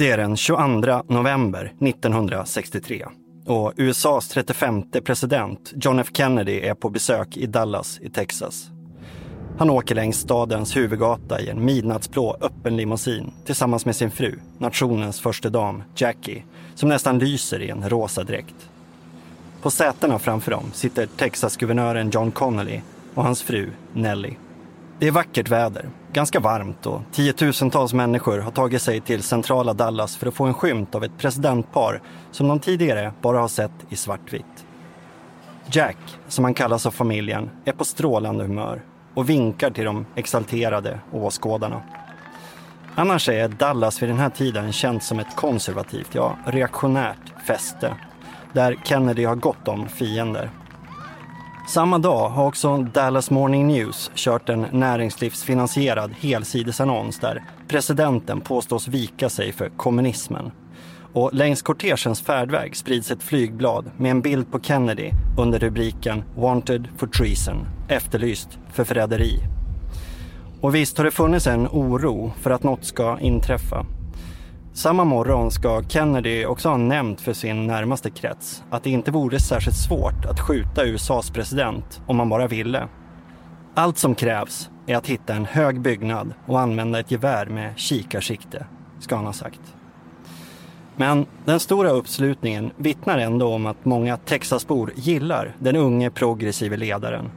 Det är den 22 november 1963 och USAs 35 president John F Kennedy är på besök i Dallas i Texas. Han åker längs stadens huvudgata i en midnattsblå öppen limousin tillsammans med sin fru, nationens första dam Jackie, som nästan lyser i en rosa dräkt. På sätena framför dem sitter Texas-guvernören John Connolly och hans fru Nellie. Det är vackert väder, ganska varmt och tiotusentals människor har tagit sig till centrala Dallas för att få en skymt av ett presidentpar som de tidigare bara har sett i svartvitt. Jack, som han kallas av familjen, är på strålande humör och vinkar till de exalterade åskådarna. Annars är Dallas vid den här tiden känt som ett konservativt, ja reaktionärt fäste där Kennedy har gott om fiender. Samma dag har också Dallas Morning News kört en näringslivsfinansierad helsidesannons där presidenten påstås vika sig för kommunismen. Och längs kortegens färdväg sprids ett flygblad med en bild på Kennedy under rubriken “Wanted for treason”, efterlyst för förräderi. Och visst har det funnits en oro för att något ska inträffa. Samma morgon ska Kennedy också ha nämnt för sin närmaste krets att det inte vore särskilt svårt att skjuta USAs president om man bara ville. Allt som krävs är att hitta en hög byggnad och använda ett gevär med kikarsikte, ska han ha sagt. Men den stora uppslutningen vittnar ändå om att många Texasbor gillar den unge progressive ledaren.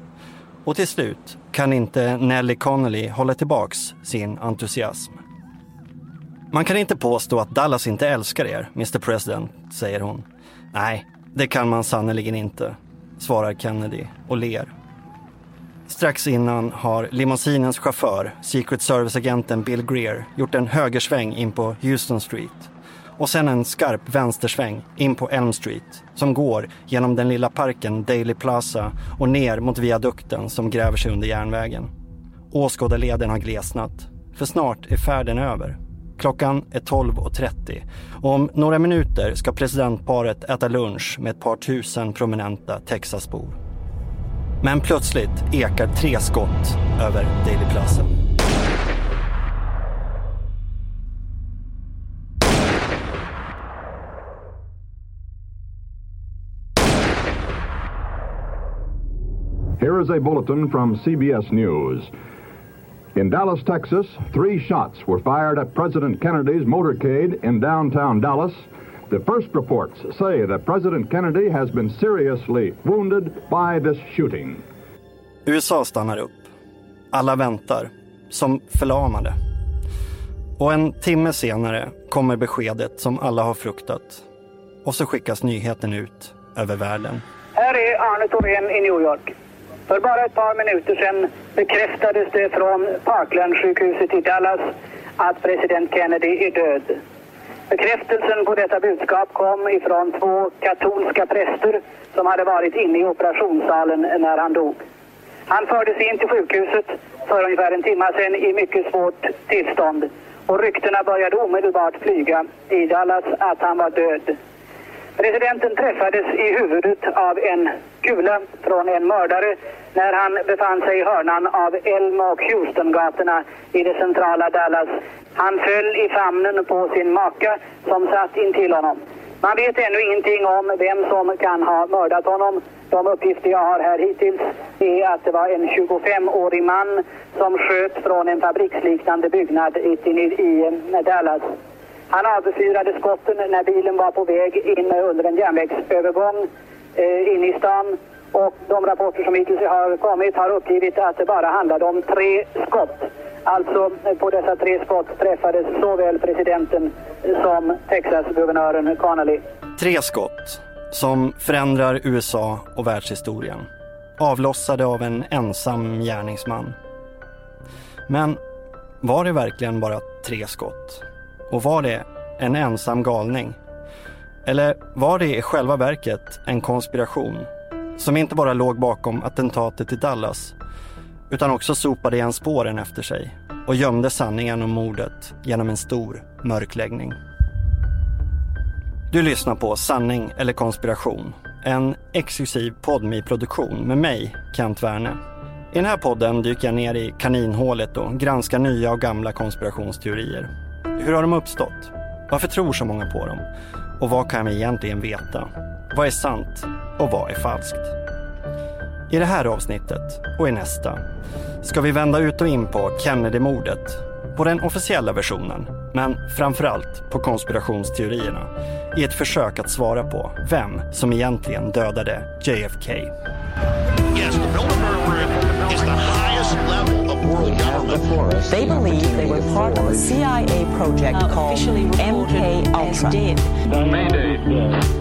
Och till slut kan inte Nelly Connolly hålla tillbaks sin entusiasm. Man kan inte påstå att Dallas inte älskar er, Mr President, säger hon. Nej, det kan man sannerligen inte, svarar Kennedy och ler. Strax innan har limousinens chaufför, Secret Service-agenten Bill Greer, gjort en högersväng in på Houston Street och sen en skarp vänstersväng in på Elm Street som går genom den lilla parken Daily Plaza och ner mot viadukten som gräver sig under järnvägen. Åskådarleden har glesnat, för snart är färden över. Klockan är 12.30 och om några minuter ska presidentparet äta lunch med ett par tusen prominenta Texasbor. Men plötsligt ekar tre skott över Daily Plaza. Here is a bulletin from CBS News. In Dallas, Texas, three shots were fired at President Kennedy's motorcade in downtown Dallas. The first reports say that President Kennedy has been seriously wounded by this shooting. USA stannar upp. Alla väntar, som förlamade. Och en timme senare kommer beskedet som alla har fruktat. Och så skickas nyheten ut över världen. Här är Arne Thorén i New York. För bara ett par minuter sedan bekräftades det från Parkland-sjukhuset i Dallas att president Kennedy är död. Bekräftelsen på detta budskap kom ifrån två katolska präster som hade varit inne i operationssalen när han dog. Han fördes in till sjukhuset för ungefär en timme sedan i mycket svårt tillstånd och ryktena började omedelbart flyga i Dallas att han var död. Presidenten träffades i huvudet av en kula från en mördare när han befann sig i hörnan av Elm och Houston-gatorna i det centrala Dallas. Han föll i famnen på sin maka som satt intill honom. Man vet ännu ingenting om vem som kan ha mördat honom. De uppgifter jag har här hittills är att det var en 25-årig man som sköt från en fabriksliknande byggnad i Dallas. Han avfyrade skotten när bilen var på väg in under en järnvägsövergång eh, in i stan. Och de rapporter som hittills har kommit har uppgivit att det bara handlade om tre skott. Alltså på dessa tre skott träffades såväl presidenten som Texas-guvernören Connolly. Tre skott som förändrar USA och världshistorien. Avlossade av en ensam gärningsman. Men var det verkligen bara tre skott? Och var det en ensam galning? Eller var det i själva verket en konspiration som inte bara låg bakom attentatet i Dallas utan också sopade igen spåren efter sig och gömde sanningen om mordet genom en stor mörkläggning. Du lyssnar på Sanning eller konspiration, en exklusiv podmi-produktion med mig, Kent Werne. I den här podden dyker jag ner i kaninhålet och granskar nya och gamla konspirationsteorier. Hur har de uppstått? Varför tror så många på dem? Och vad kan vi egentligen veta? Vad är sant och vad är falskt? I det här avsnittet och i nästa ska vi vända ut och in på Kennedy-mordet, på den officiella versionen, men framförallt på konspirationsteorierna i ett försök att svara på vem som egentligen dödade JFK. Yes, the Bilderberg is the highest level of world government. They believe they were part of a CIA project called MK Ultra.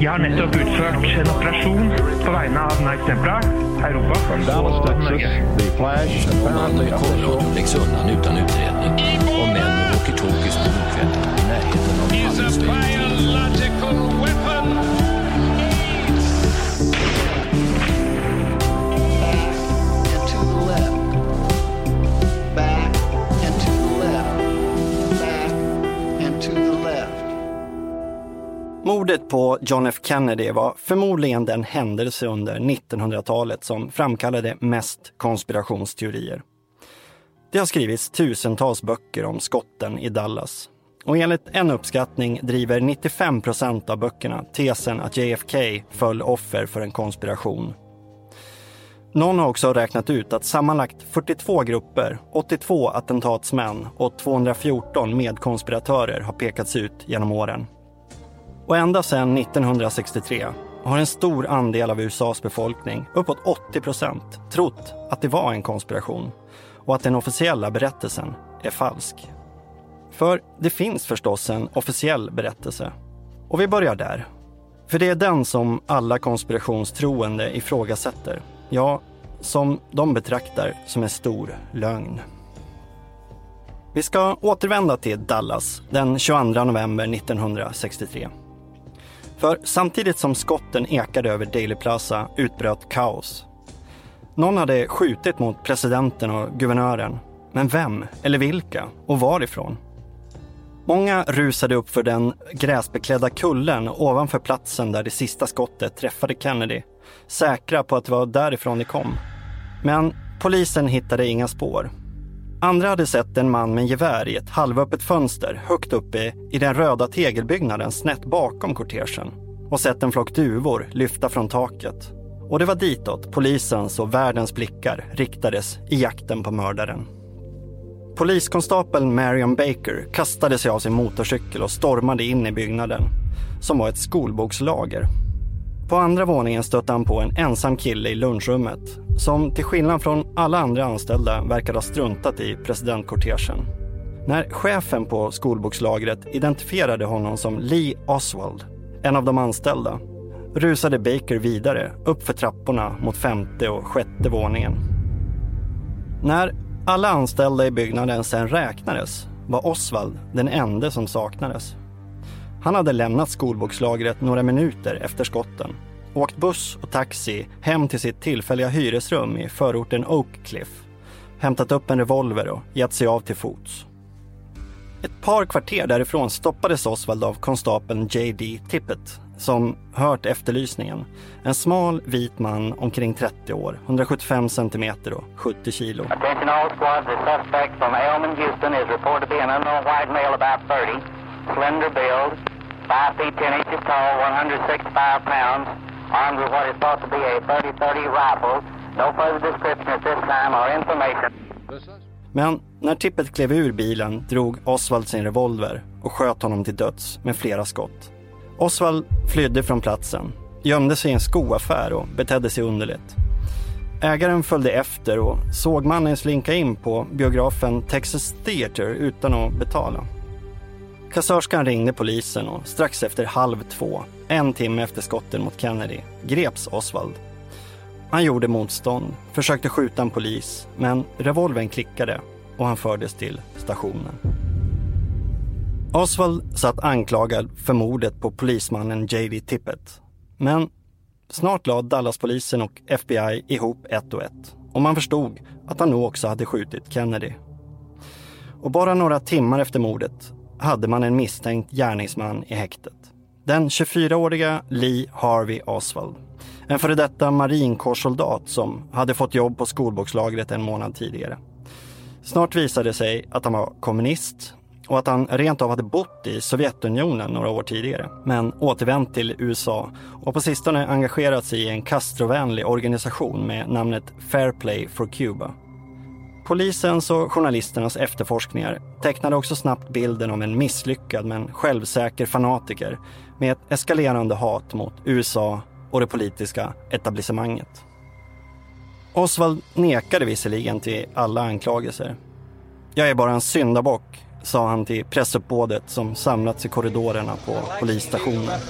Jeg har nettopp utført en operasjon på vegne av Night Templar, Europa Dallas, Texas, the flash apparently Kolradion läggs utan utredning och män med walkie-talkies på motkvällen i närheten av Palmesby. Mordet på John F Kennedy var förmodligen den händelse under 1900-talet som framkallade mest konspirationsteorier. Det har skrivits tusentals böcker om skotten i Dallas. Och enligt en uppskattning driver 95 procent av böckerna tesen att JFK föll offer för en konspiration. Någon har också räknat ut att sammanlagt 42 grupper, 82 attentatsmän och 214 medkonspiratörer har pekats ut genom åren. Och ända sedan 1963 har en stor andel av USAs befolkning, uppåt 80 procent, trott att det var en konspiration och att den officiella berättelsen är falsk. För det finns förstås en officiell berättelse. Och vi börjar där. För det är den som alla konspirationstroende ifrågasätter. Ja, som de betraktar som en stor lögn. Vi ska återvända till Dallas den 22 november 1963. För samtidigt som skotten ekade över Daily Plaza utbröt kaos. Någon hade skjutit mot presidenten och guvernören. Men vem eller vilka och varifrån? Många rusade upp för den gräsbeklädda kullen ovanför platsen där det sista skottet träffade Kennedy, säkra på att det var därifrån det kom. Men polisen hittade inga spår. Andra hade sett en man med gevär i ett halvöppet fönster högt uppe i den röda tegelbyggnaden snett bakom kortegen och sett en flock duvor lyfta från taket. Och det var ditåt polisens och världens blickar riktades i jakten på mördaren. Poliskonstapeln Marion Baker kastade sig av sin motorcykel och stormade in i byggnaden, som var ett skolbokslager. På andra våningen stötte han på en ensam kille i lunchrummet som till skillnad från alla andra anställda verkade ha struntat i presidentkortegen. När chefen på skolbokslagret identifierade honom som Lee Oswald, en av de anställda, rusade Baker vidare uppför trapporna mot femte och sjätte våningen. När alla anställda i byggnaden sen räknades var Oswald den enda som saknades. Han hade lämnat skolbokslagret några minuter efter skotten, åkt buss och taxi hem till sitt tillfälliga hyresrum i förorten Oak hämtat upp en revolver och gett sig av till fots. Ett par kvarter därifrån stoppades Oswald av konstapeln J.D. Tippett som hört efterlysningen. En smal vit man omkring 30 år, 175 centimeter och 70 kilo. Attention all squads, the suspect from Elman, Houston is reported to be an unknown white male about 30, slender build, 5 feet 10 inches tall, 165 pounds, armed with what is thought to be a 30-30 rifle. No further description at this time or information. Men när Tippet klev ur bilen drog Oswald sin revolver och sköt honom till döds med flera skott. Oswald flydde från platsen, gömde sig i en skoaffär och betedde sig underligt. Ägaren följde efter och såg mannen slinka in på biografen Texas Theater utan att betala. Kassörskan ringde polisen och strax efter halv två, en timme efter skotten mot Kennedy, greps Oswald. Han gjorde motstånd, försökte skjuta en polis, men revolvern klickade och han fördes till stationen. Oswald satt anklagad för mordet på polismannen J.D. Tippett. Men snart lade Dallaspolisen och FBI ihop ett och ett och man förstod att han nog också hade skjutit Kennedy. Och bara några timmar efter mordet hade man en misstänkt gärningsman i häktet. Den 24-åriga Lee Harvey Oswald. En före detta marinkårssoldat som hade fått jobb på skolbokslagret en månad tidigare. Snart visade det sig att han var kommunist, och att han rent av hade bott i Sovjetunionen några år tidigare men återvänt till USA och på sistone engagerat sig i en Castrovänlig organisation med namnet Fair Play for Cuba. Polisens och journalisternas efterforskningar tecknade också snabbt bilden av en misslyckad men självsäker fanatiker med ett eskalerande hat mot USA och det politiska etablissemanget. Oswald nekade visserligen till alla anklagelser. Jag är bara en syndabock, sa han till pressuppbådet som samlats i korridorerna på polisstationen.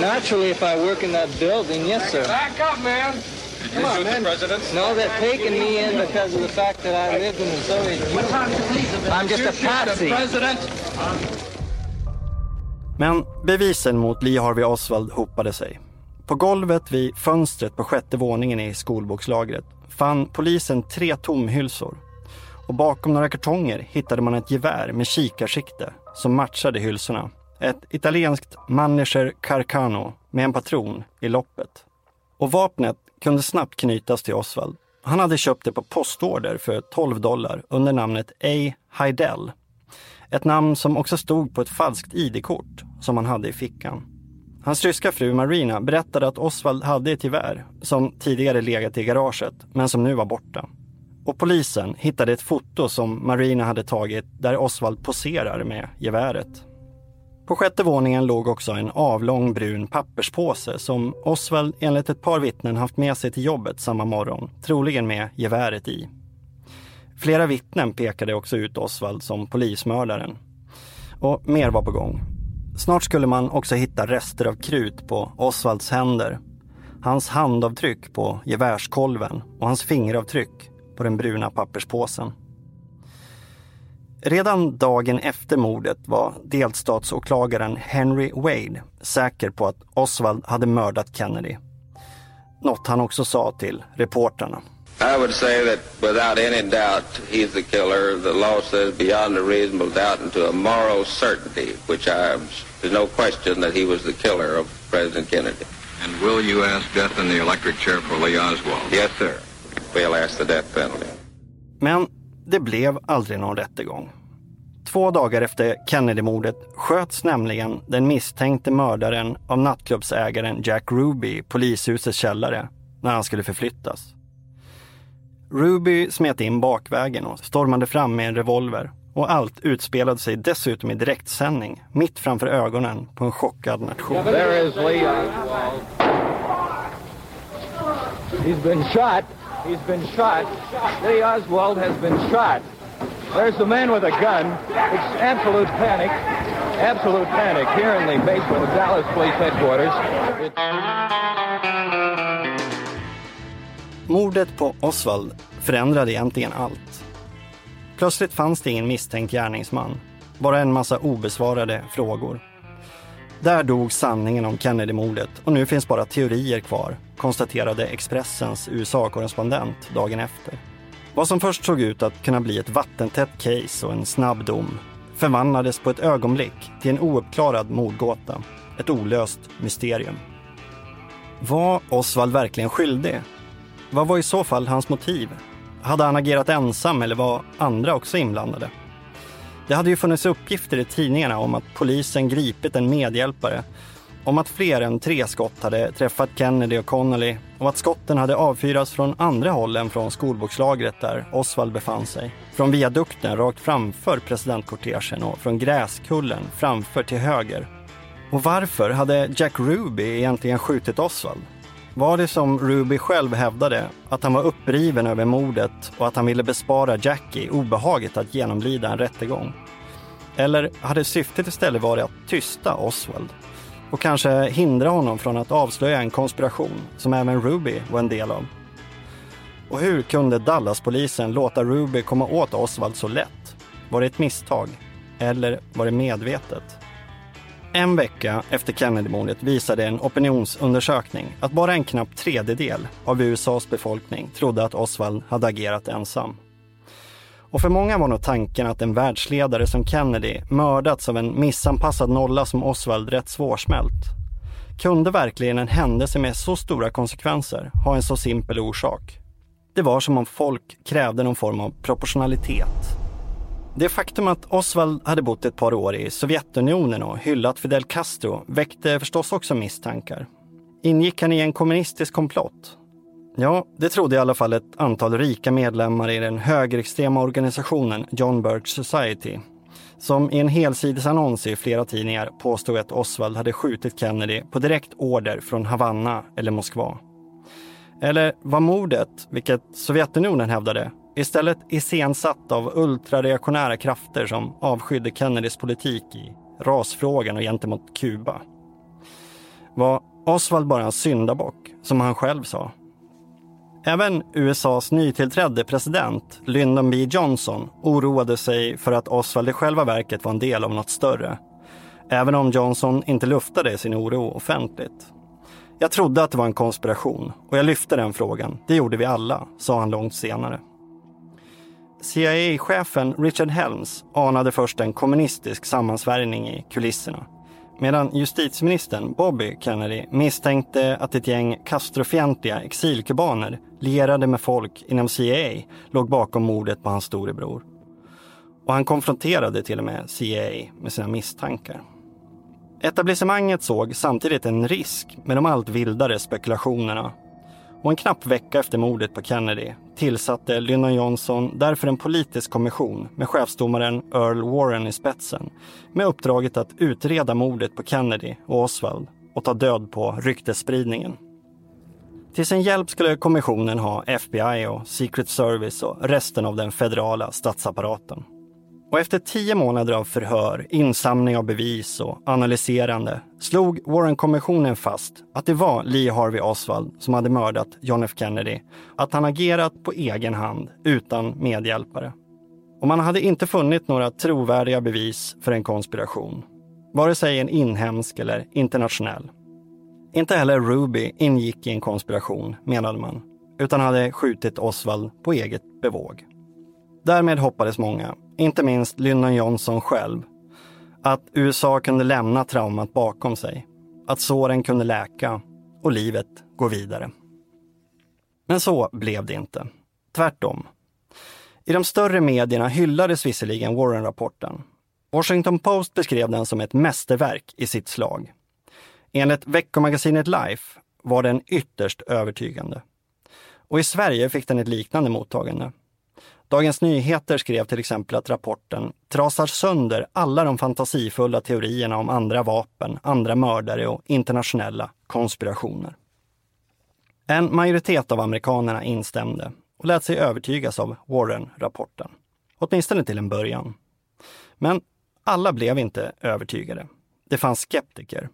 Naturally, if I work in that building, yes, sir. Back up, man. Did you shoot the president? No, they're taking me in because of the fact that I lived in the Soviet Union. I'm just a patsy. Men bevisen mot Lee Harvey Oswald hopade sig. På golvet vid fönstret på sjätte våningen i skolbokslagret fann polisen tre tomhylsor. Och bakom några kartonger hittade man ett gevär med kikarsikte som matchade hylsorna. Ett italienskt Manager Carcano med en patron i loppet. Och vapnet kunde snabbt knytas till Oswald. Han hade köpt det på postorder för 12 dollar under namnet A. Heidel. Ett namn som också stod på ett falskt ID-kort som han hade i fickan. Hans ryska fru Marina berättade att Oswald hade ett gevär som tidigare legat i garaget men som nu var borta. Och polisen hittade ett foto som Marina hade tagit där Oswald poserar med geväret. På sjätte våningen låg också en avlång brun papperspåse som Oswald enligt ett par vittnen haft med sig till jobbet samma morgon, troligen med geväret i. Flera vittnen pekade också ut Oswald som polismördaren. Och mer var på gång. Snart skulle man också hitta rester av krut på Oswalds händer, hans handavtryck på gevärskolven och hans fingeravtryck på den bruna papperspåsen. Redan dagen efter mordet var delstatsåklagaren Henry Wade säker på att Oswald hade mördat Kennedy. Något han också sa till reportrarna. I would say that without any doubt he's the killer. The law says beyond a reasonable doubt and to a moral certainty, which I, there's no question that he was the killer of President Kennedy. And will you ask death in the electric chair for Lee Oswald? Yes, sir. We'll ask the death penalty. Men det blev aldrig någon rättegång. Två dagar efter Kennedy-mordet sköts nämligen den misstänkte mördaren av nattklubbsägaren Jack Ruby i polishusets källare när han skulle förflyttas. Ruby smet in bakvägen och stormade fram med en revolver och allt utspelade sig dessutom i direktsändning mitt framför ögonen på en chockad nation. There is Leon. He's been shot. He's been shot. Lee Oswald has been shot. There's the man with a gun. It's absolute panic. Absolute panic here in the basement of Dallas Police Headquarters. Mordet på Oswald förändrade egentligen allt. Plötsligt fanns det ingen misstänkt gärningsman, bara en massa obesvarade frågor. Där dog sanningen om Kennedy-mordet och nu finns bara teorier kvar, konstaterade Expressens USA-korrespondent dagen efter. Vad som först såg ut att kunna bli ett vattentätt case och en snabb dom förvandlades på ett ögonblick till en ouppklarad mordgåta, ett olöst mysterium. Var Oswald verkligen skyldig? Vad var i så fall hans motiv? Hade han agerat ensam eller var andra också inblandade? Det hade ju funnits uppgifter i tidningarna om att polisen gripit en medhjälpare, om att fler än tre skott hade träffat Kennedy och Connolly och att skotten hade avfyrats från andra håll än från skolbokslagret där Oswald befann sig. Från viadukten rakt framför presidentkortegen och från gräskullen framför till höger. Och varför hade Jack Ruby egentligen skjutit Oswald? Var det som Ruby själv hävdade, att han var uppriven över mordet och att han ville bespara Jackie obehaget att genomlida en rättegång? Eller hade syftet istället varit att tysta Oswald och kanske hindra honom från att avslöja en konspiration som även Ruby var en del av? Och hur kunde Dallaspolisen låta Ruby komma åt Oswald så lätt? Var det ett misstag? Eller var det medvetet? En vecka efter Kennedy-mordet visade en opinionsundersökning att bara en knapp tredjedel av USAs befolkning trodde att Oswald hade agerat ensam. Och för många var nog tanken att en världsledare som Kennedy mördats av en missanpassad nolla som Oswald rätt svårsmält. Kunde verkligen en händelse med så stora konsekvenser ha en så simpel orsak? Det var som om folk krävde någon form av proportionalitet. Det faktum att Oswald hade bott ett par år i Sovjetunionen och hyllat Fidel Castro väckte förstås också misstankar. Ingick han i en kommunistisk komplott? Ja, det trodde i alla fall ett antal rika medlemmar i den högerextrema organisationen John Birch Society som i en helsidesannons i flera tidningar påstod att Oswald hade skjutit Kennedy på direkt order från Havanna eller Moskva. Eller var mordet, vilket Sovjetunionen hävdade, istället iscensatt av ultrareaktionära krafter som avskydde Kennedys politik i rasfrågan och gentemot Kuba? Var Oswald bara en syndabock, som han själv sa? Även USAs nytillträdde president, Lyndon B Johnson, oroade sig för att Oswald i själva verket var en del av något större. Även om Johnson inte luftade sin oro offentligt. Jag trodde att det var en konspiration och jag lyfte den frågan. Det gjorde vi alla, sa han långt senare. CIA-chefen Richard Helms anade först en kommunistisk sammansvärjning i kulisserna medan justitieministern Bobby Kennedy misstänkte att ett gäng Castrofientliga exilkubaner lierade med folk inom CIA låg bakom mordet på hans storebror. Och han konfronterade till och med CIA med sina misstankar. Etablissemanget såg samtidigt en risk med de allt vildare spekulationerna. Och en knapp vecka efter mordet på Kennedy tillsatte Lyndon Johnson därför en politisk kommission med chefsdomaren Earl Warren i spetsen med uppdraget att utreda mordet på Kennedy och Oswald och ta död på ryktesspridningen. Till sin hjälp skulle kommissionen ha FBI och Secret Service och resten av den federala statsapparaten. Och efter tio månader av förhör, insamling av bevis och analyserande slog Warren-kommissionen fast att det var Lee Harvey Oswald som hade mördat John F Kennedy, att han agerat på egen hand utan medhjälpare. Och man hade inte funnit några trovärdiga bevis för en konspiration, vare sig en inhemsk eller internationell. Inte heller Ruby ingick i en konspiration, menade man, utan hade skjutit Oswald på eget bevåg. Därmed hoppades många, inte minst Lyndon Johnson själv, att USA kunde lämna traumat bakom sig, att såren kunde läka och livet gå vidare. Men så blev det inte. Tvärtom. I de större medierna hyllades visserligen Warren-rapporten. Washington Post beskrev den som ett mästerverk i sitt slag. Enligt veckomagasinet Life var den ytterst övertygande. Och i Sverige fick den ett liknande mottagande. Dagens Nyheter skrev till exempel att rapporten trasar sönder alla de fantasifulla teorierna om andra vapen, andra mördare och internationella konspirationer. En majoritet av amerikanerna instämde och lät sig övertygas av Warren-rapporten. Åtminstone till en början. Men alla blev inte övertygade. Det fanns skeptiker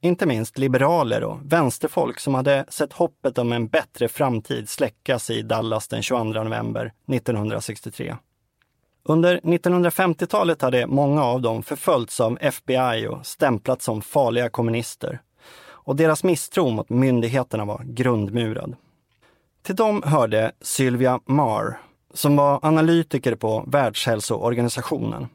inte minst liberaler och vänsterfolk som hade sett hoppet om en bättre framtid släckas i Dallas den 22 november 1963. Under 1950-talet hade många av dem förföljts av FBI och stämplats som farliga kommunister. Och deras misstro mot myndigheterna var grundmurad. Till dem hörde Sylvia Marr, som var analytiker på Världshälsoorganisationen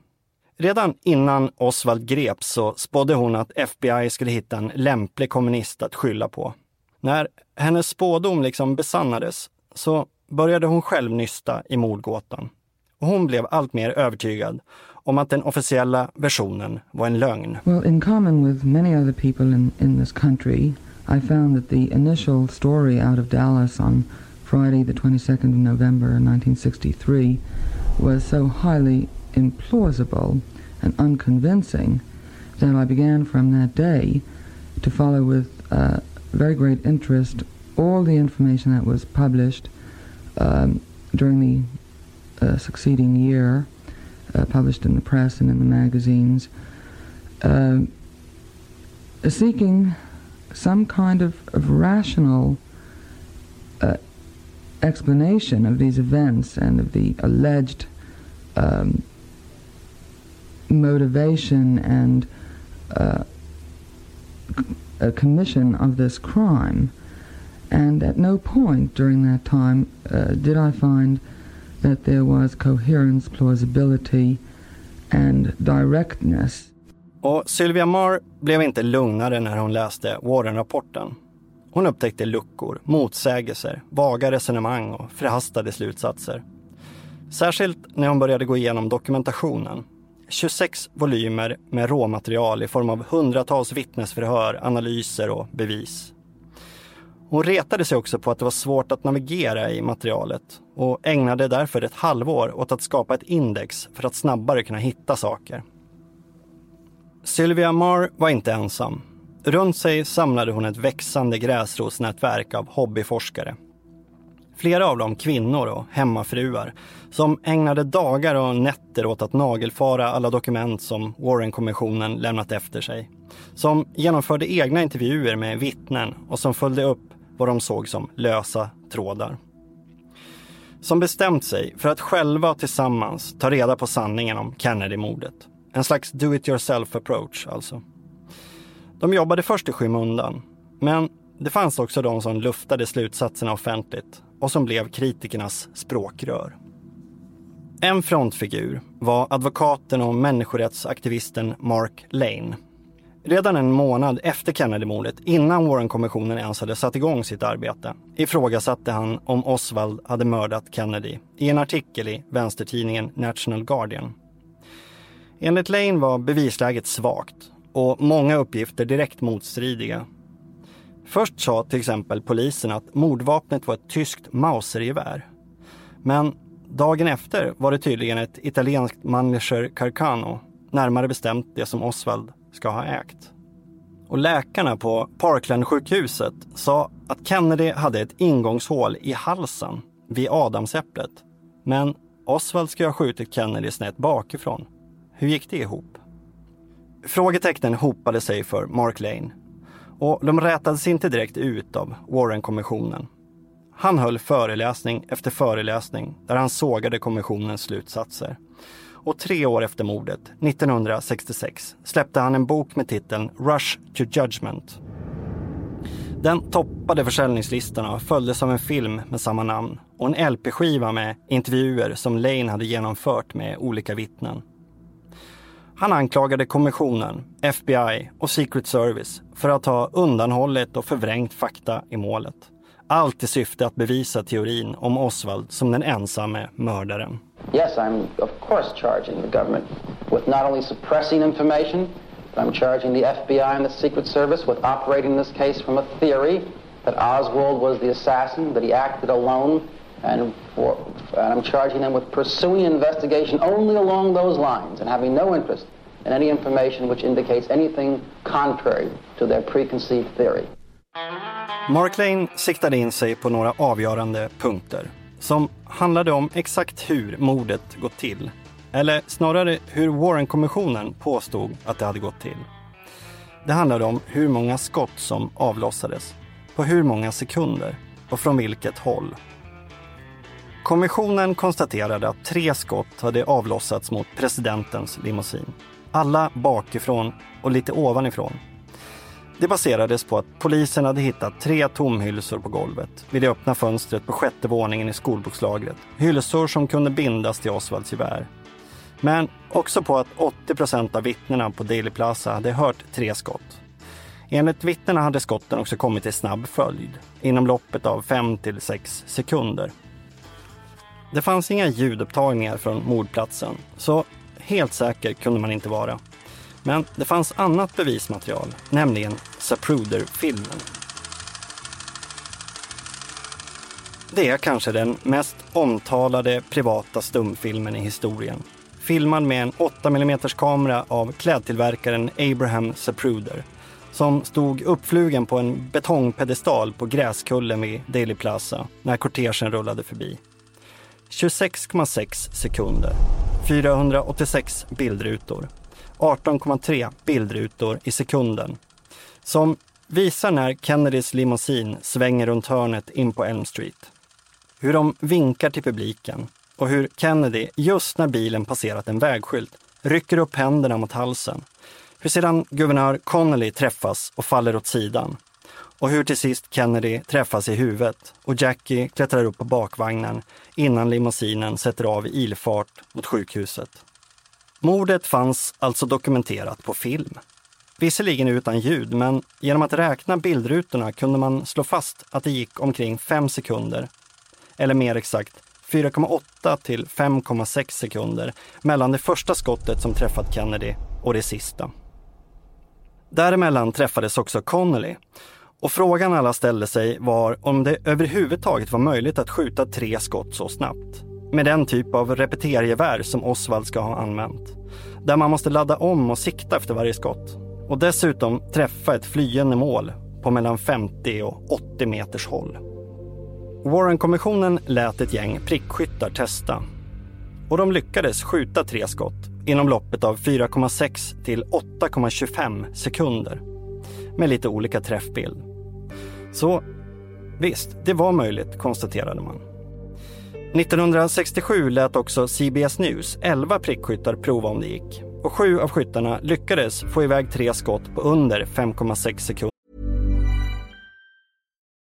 Redan innan Oswald greps så spådde hon att FBI skulle hitta en lämplig kommunist att skylla på. När hennes spådom liksom besannades så började hon själv nysta i mordgåtan. Och hon blev allt mer övertygad om att den officiella versionen var en lögn. Well, in common with many other people in, in this country, I found that the initial story out of Dallas on Friday the 22nd of November 1963 was so highly implausible and unconvincing that I began from that day to follow with uh, very great interest all the information that was published um, during the uh, succeeding year, uh, published in the press and in the magazines, uh, seeking some kind of, of rational uh, explanation of these events and of the alleged um, motivation and uh, a commission of this crime. And at no point during that time uh, did I find that there was coherence, plausibility and directness. Och Sylvia Marr blev inte lugnare när hon läste Warren-rapporten. Hon upptäckte luckor, motsägelser, vaga resonemang och förhastade slutsatser. Särskilt när hon började gå igenom dokumentationen. 26 volymer med råmaterial i form av hundratals vittnesförhör, analyser och bevis. Hon retade sig också på att det var svårt att navigera i materialet och ägnade därför ett halvår åt att skapa ett index för att snabbare kunna hitta saker. Sylvia Marr var inte ensam. Runt sig samlade hon ett växande gräsrotsnätverk av hobbyforskare. Flera av dem kvinnor och hemmafruar som ägnade dagar och nätter åt att nagelfara alla dokument som Warren-kommissionen lämnat efter sig. Som genomförde egna intervjuer med vittnen och som följde upp vad de såg som lösa trådar. Som bestämt sig för att själva tillsammans ta reda på sanningen om Kennedy-mordet. En slags do it yourself approach alltså. De jobbade först i skymundan, men det fanns också de som luftade slutsatserna offentligt och som blev kritikernas språkrör. En frontfigur var advokaten och människorättsaktivisten Mark Lane. Redan en månad efter Kennedy-mordet, innan Warren-kommissionen ens hade satt igång sitt arbete, ifrågasatte han om Oswald hade mördat Kennedy i en artikel i vänstertidningen National Guardian. Enligt Lane var bevisläget svagt och många uppgifter direkt motstridiga. Först sa till exempel polisen att mordvapnet var ett tyskt Mausergevär. Men dagen efter var det tydligen ett italienskt manager Carcano, närmare bestämt det som Oswald ska ha ägt. Och läkarna på Parkland-sjukhuset sa att Kennedy hade ett ingångshål i halsen vid adamsäpplet. Men Oswald ska ha skjutit Kennedy snett bakifrån. Hur gick det ihop? Frågetecknen hopade sig för Mark Lane och de rätades inte direkt ut av Warren-kommissionen. Han höll föreläsning efter föreläsning där han sågade kommissionens slutsatser. Och tre år efter mordet, 1966, släppte han en bok med titeln Rush to Judgment. Den toppade försäljningslistorna och följdes av en film med samma namn och en LP-skiva med intervjuer som Lane hade genomfört med olika vittnen. Han anklagade kommissionen, FBI och Secret Service för att ha undanhållit och förvrängt fakta i målet. Allt i syfte att bevisa teorin om Oswald som den ensamme mördaren. Yes, I'm of course charging the government with not only suppressing information, but I'm charging the FBI and the Secret Service with operating this case from a theory that Oswald was the assassin, that he acted alone, and, for, and I'm charging them with pursuing investigation only along those lines and having no interest in any information which indicates anything contrary to their preconceived theory. Mark Lane siktade in sig på några avgörande punkter som handlade om exakt hur mordet gått till. Eller snarare hur Warren-kommissionen påstod att det hade gått till. Det handlade om hur många skott som avlossades, på hur många sekunder och från vilket håll. Kommissionen konstaterade att tre skott hade avlossats mot presidentens limousin. Alla bakifrån och lite ovanifrån. Det baserades på att polisen hade hittat tre tomhylsor på golvet vid det öppna fönstret på sjätte våningen i skolbokslagret. Hylsor som kunde bindas till Osvalds gevär. Men också på att 80 procent av vittnena på Daily Plaza hade hört tre skott. Enligt vittnena hade skotten också kommit i snabb följd, inom loppet av 5 till 6 sekunder. Det fanns inga ljudupptagningar från mordplatsen, så helt säker kunde man inte vara. Men det fanns annat bevismaterial, nämligen Zapruder-filmen. Det är kanske den mest omtalade privata stumfilmen i historien. Filmad med en 8 mm kamera av klädtillverkaren Abraham Zapruder som stod uppflugen på en betongpedestal på gräskullen vid Daily Plaza när kortegen rullade förbi. 26,6 sekunder, 486 bildrutor 18,3 bildrutor i sekunden som visar när Kennedys limousin svänger runt hörnet in på Elm Street. Hur de vinkar till publiken och hur Kennedy, just när bilen passerat en vägskylt, rycker upp händerna mot halsen. Hur sedan guvernör Connolly träffas och faller åt sidan. och hur till sist Kennedy träffas i huvudet och Jackie klättrar upp på bakvagnen innan limousinen sätter av i ilfart mot sjukhuset. Mordet fanns alltså dokumenterat på film. Visserligen utan ljud, men genom att räkna bildrutorna kunde man slå fast att det gick omkring 5 sekunder, eller mer exakt 4,8 till 5,6 sekunder mellan det första skottet som träffat Kennedy och det sista. Däremellan träffades också Connolly och frågan alla ställde sig var om det överhuvudtaget var möjligt att skjuta tre skott så snabbt. Med den typ av repetergevär som Oswald ska ha använt. Där man måste ladda om och sikta efter varje skott. Och dessutom träffa ett flyende mål på mellan 50 och 80 meters håll. Warren-kommissionen lät ett gäng prickskyttar testa. Och de lyckades skjuta tre skott inom loppet av 4,6 till 8,25 sekunder. Med lite olika träffbild. Så visst, det var möjligt, konstaterade man. 1967 lät också CBS News 11 prickskyttar prova om det gick. Och sju av skyttarna lyckades få iväg tre skott på under 5,6 sekunder.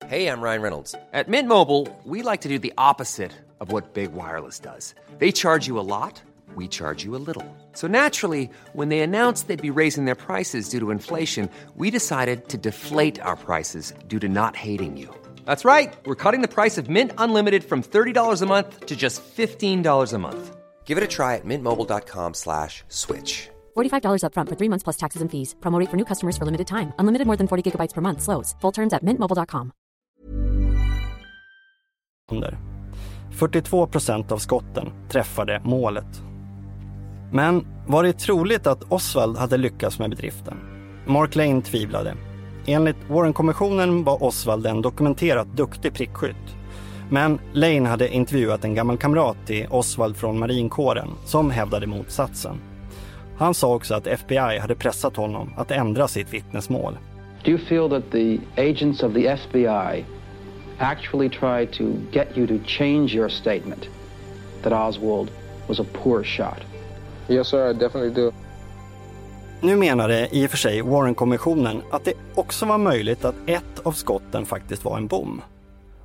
Hej, jag Ryan Reynolds. På Mint Mobile, we like to do the opposite of what Big Wireless does. They charge you a lot, we charge you a little. So naturally, when they announced they'd be raising their prices due to inflation, we decided to deflate our prices due to not hating you. That's right. We're cutting the price of Mint Unlimited from $30 a month to just $15 a month. Give it a try at mintmobile.com slash switch. $45 upfront for three months plus taxes and fees. Promote for new customers for limited time. Unlimited more than 40 gigabytes per month. Slows. Full terms at mintmobile.com. 42 procent av skotten träffade målet. Men var det troligt att Oswald hade lyckats med bedriften? Mark Lane tvivlade. Enligt Warren-kommissionen var Oswald en dokumenterat duktig prickskytt. Men Lane hade intervjuat en gammal kamrat till Oswald från marinkåren som hävdade motsatsen. Han sa också att FBI hade pressat honom att ändra sitt vittnesmål. Do you feel that the agents of the FBI actually tried to get you to change your statement that Oswald was a poor shot? Yes, sir, I definitely do. Nu menade i och för sig Warren-kommissionen att det också var möjligt att ett av skotten faktiskt var en bom.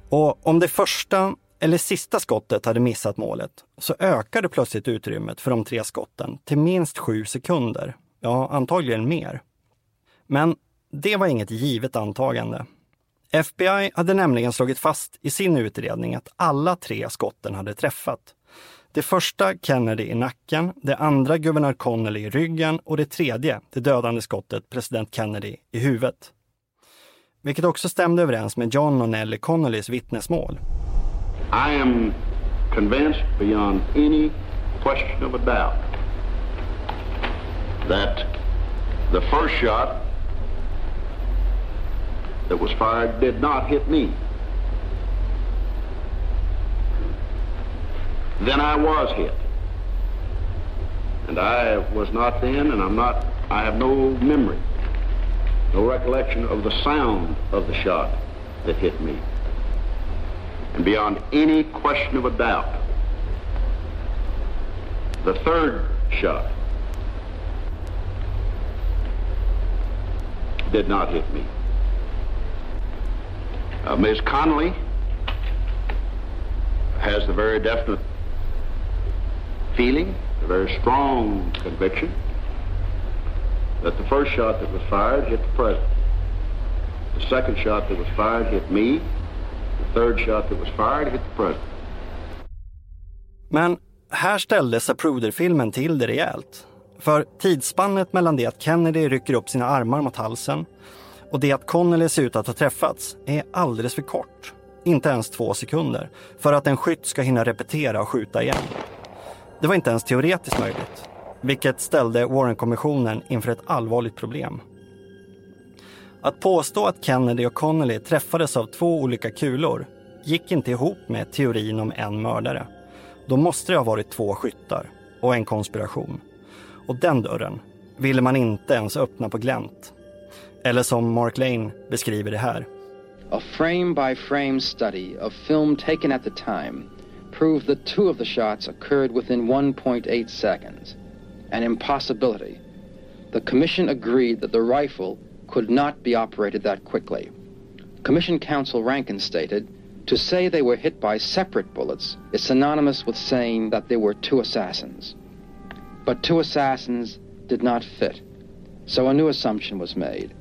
Och om det första eller sista skottet hade missat målet så ökade plötsligt utrymmet för de tre skotten till minst sju sekunder. Ja, antagligen mer. Men det var inget givet antagande. FBI hade nämligen slagit fast i sin utredning att alla tre skotten hade träffat. Det första Kennedy i nacken, det andra guvernör Connolly i ryggen och det tredje, det dödande skottet, president Kennedy i huvudet. Vilket också stämde överens med John och Nelly Connollys vittnesmål. I am convinced beyond any question of a doubt that the first shot that was fired did not hit me. Then I was hit. And I was not then, and I'm not, I have no memory, no recollection of the sound of the shot that hit me. And beyond any question of a doubt, the third shot did not hit me. Uh, Ms. Connolly has the very definite feeling, a very strong conviction that the first shot that was fired hit the president. The second shot that was fired hit me. The third shot that was fired hit the president. Men här ställde Zapruder-filmen till det rejält. För tidsspannet mellan det att Kennedy rycker upp sina armar mot halsen och det att Connolly ser ut att ha träffats är alldeles för kort. Inte ens två sekunder. För att en skytt ska hinna repetera och skjuta igen. Det var inte ens teoretiskt möjligt. Vilket ställde Warren-kommissionen inför ett allvarligt problem. Att påstå att Kennedy och Connolly träffades av två olika kulor gick inte ihop med teorin om en mördare. Då måste det ha varit två skyttar och en konspiration. Och den dörren ville man inte ens öppna på glänt. Eller som Mark Lane beskriver det här. A frame by frame study of film taken at the time proved that two of the shots occurred within 1.8 seconds. An impossibility. The commission agreed that the rifle could not be operated that quickly. Commission counsel Rankin stated, to say they were hit by separate bullets is synonymous with saying that there were two assassins. But two assassins did not fit, so a new assumption was made.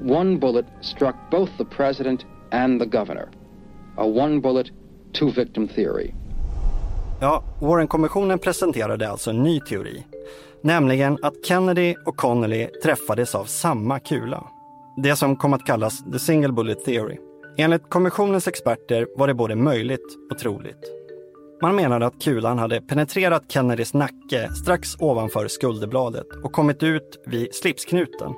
One bullet struck both the president and the governor. A one bullet, two victim theory. Ja, Warren-kommissionen presenterade alltså en ny teori. Nämligen att Kennedy och Connolly träffades av samma kula. Det som kom att kallas the single bullet theory. Enligt kommissionens experter var det både möjligt och troligt. Man menade att kulan hade penetrerat Kennedys nacke strax ovanför skulderbladet och kommit ut vid slipsknuten.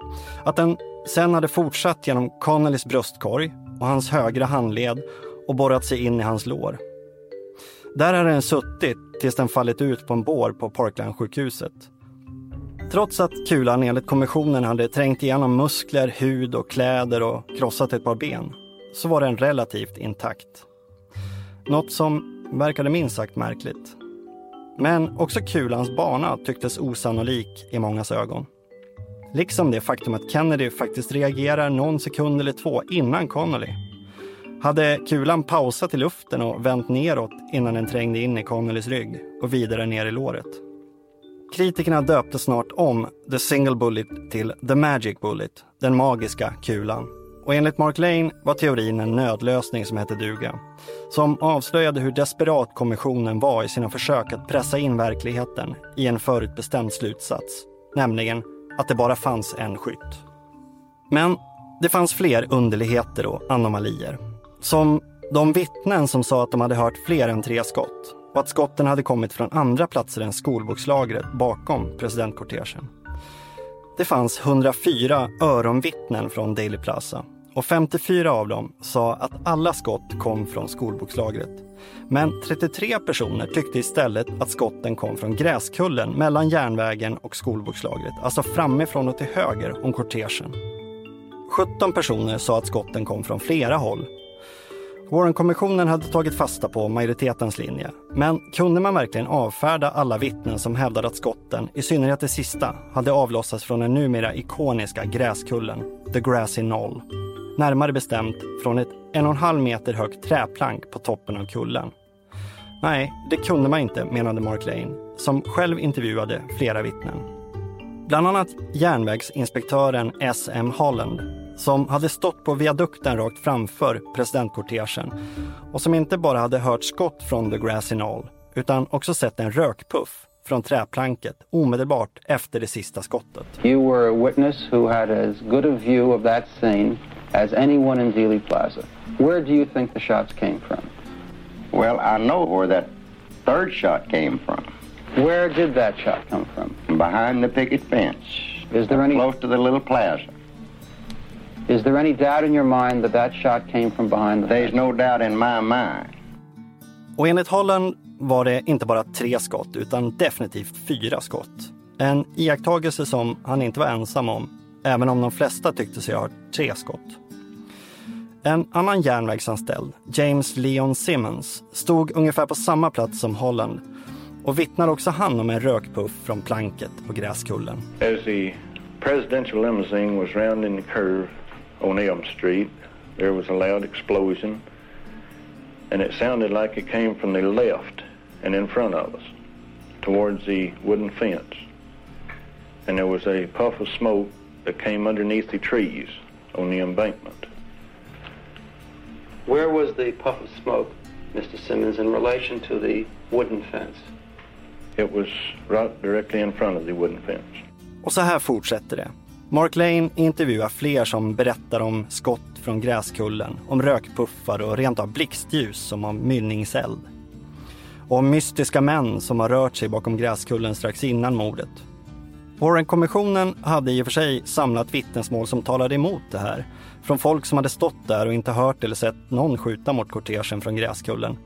Att den sen hade fortsatt genom Connellys bröstkorg och hans högra handled och borrat sig in i hans lår. Där hade den suttit tills den fallit ut på en bår på Parkland-sjukhuset. Trots att kulan enligt kommissionen hade trängt igenom muskler, hud och kläder och krossat ett par ben så var den relativt intakt. Något som verkade minst sagt märkligt. Men också kulans bana tycktes osannolik i mångas ögon. Liksom det faktum att Kennedy faktiskt reagerar någon sekund eller två innan Connolly. Hade kulan pausat i luften och vänt neråt innan den trängde in i Connollys rygg och vidare ner i låret. Kritikerna döpte snart om The Single Bullet till The Magic Bullet, den magiska kulan. Och enligt Mark Lane var teorin en nödlösning som hette duga. Som avslöjade hur desperat kommissionen var i sina försök att pressa in verkligheten i en förutbestämd slutsats. Nämligen att det bara fanns en skytt. Men det fanns fler underligheter och anomalier. Som de vittnen som sa att de hade hört fler än tre skott och att skotten hade kommit från andra platser än skolbokslagret bakom presidentkortegen. Det fanns 104 öronvittnen från Daily Plaza och 54 av dem sa att alla skott kom från skolbokslagret. Men 33 personer tyckte istället att skotten kom från gräskullen mellan järnvägen och skolbokslagret, alltså framifrån och till höger om kortegen. 17 personer sa att skotten kom från flera håll. Warren-kommissionen hade tagit fasta på majoritetens linje. Men kunde man verkligen avfärda alla vittnen som hävdade att skotten, i synnerhet det sista, hade avlossats från den numera ikoniska gräskullen, The Grassy Knoll? Närmare bestämt från ett en och en halv meter högt träplank på toppen av kullen. Nej, det kunde man inte, menade Mark Lane, som själv intervjuade flera vittnen. Bland annat järnvägsinspektören S.M. Holland, som hade stått på viadukten rakt framför presidentkortegen och som inte bara hade hört skott från The Grassy Knoll, utan också sett en rökpuff från träplanket omedelbart efter det sista skottet. You were a witness who had as good a view of that scene as anyone in Dealey Plaza. Where do you think the shots came from? Well, I know where that third shot came from. Where did that shot come from? Behind the picket fence. Is there any close to the little plaza? Is there any doubt in your mind that that shot came from behind the There's no doubt in my mind. Och enligt Holland var det inte bara tre skott utan definitivt fyra skott. En iakttagelse som han inte var ensam om, även om de flesta tyckte sig ha hört tre skott. En annan järnvägsanställd, James Leon Simmons, stod ungefär på samma plats som Holland och vittnar också han om en rökpuff från planket på gräskullen. As the presidential limousine was rounding the curve on Elm Street, there was a loud explosion, and it sounded like it came from the left and in front of us, towards the wooden fence. And there was a puff of smoke that came underneath the trees on the embankment. Where was the puff of smoke, Mr. Simmons, in relation to the wooden fence? It was right directly in front of the wooden fence. Och så här fortsätter det. Mark Lane intervjuar fler som berättar om skott från gräskullen, om rökpuffar och rent av blixtljus som av mynningseld. Och om mystiska män som har rört sig bakom gräskullen strax innan mordet. Warren-kommissionen hade i och för sig samlat vittnesmål som talade emot det här. Från folk som hade stått där och inte hört eller sett någon skjuta mot kortegen från gräskullen.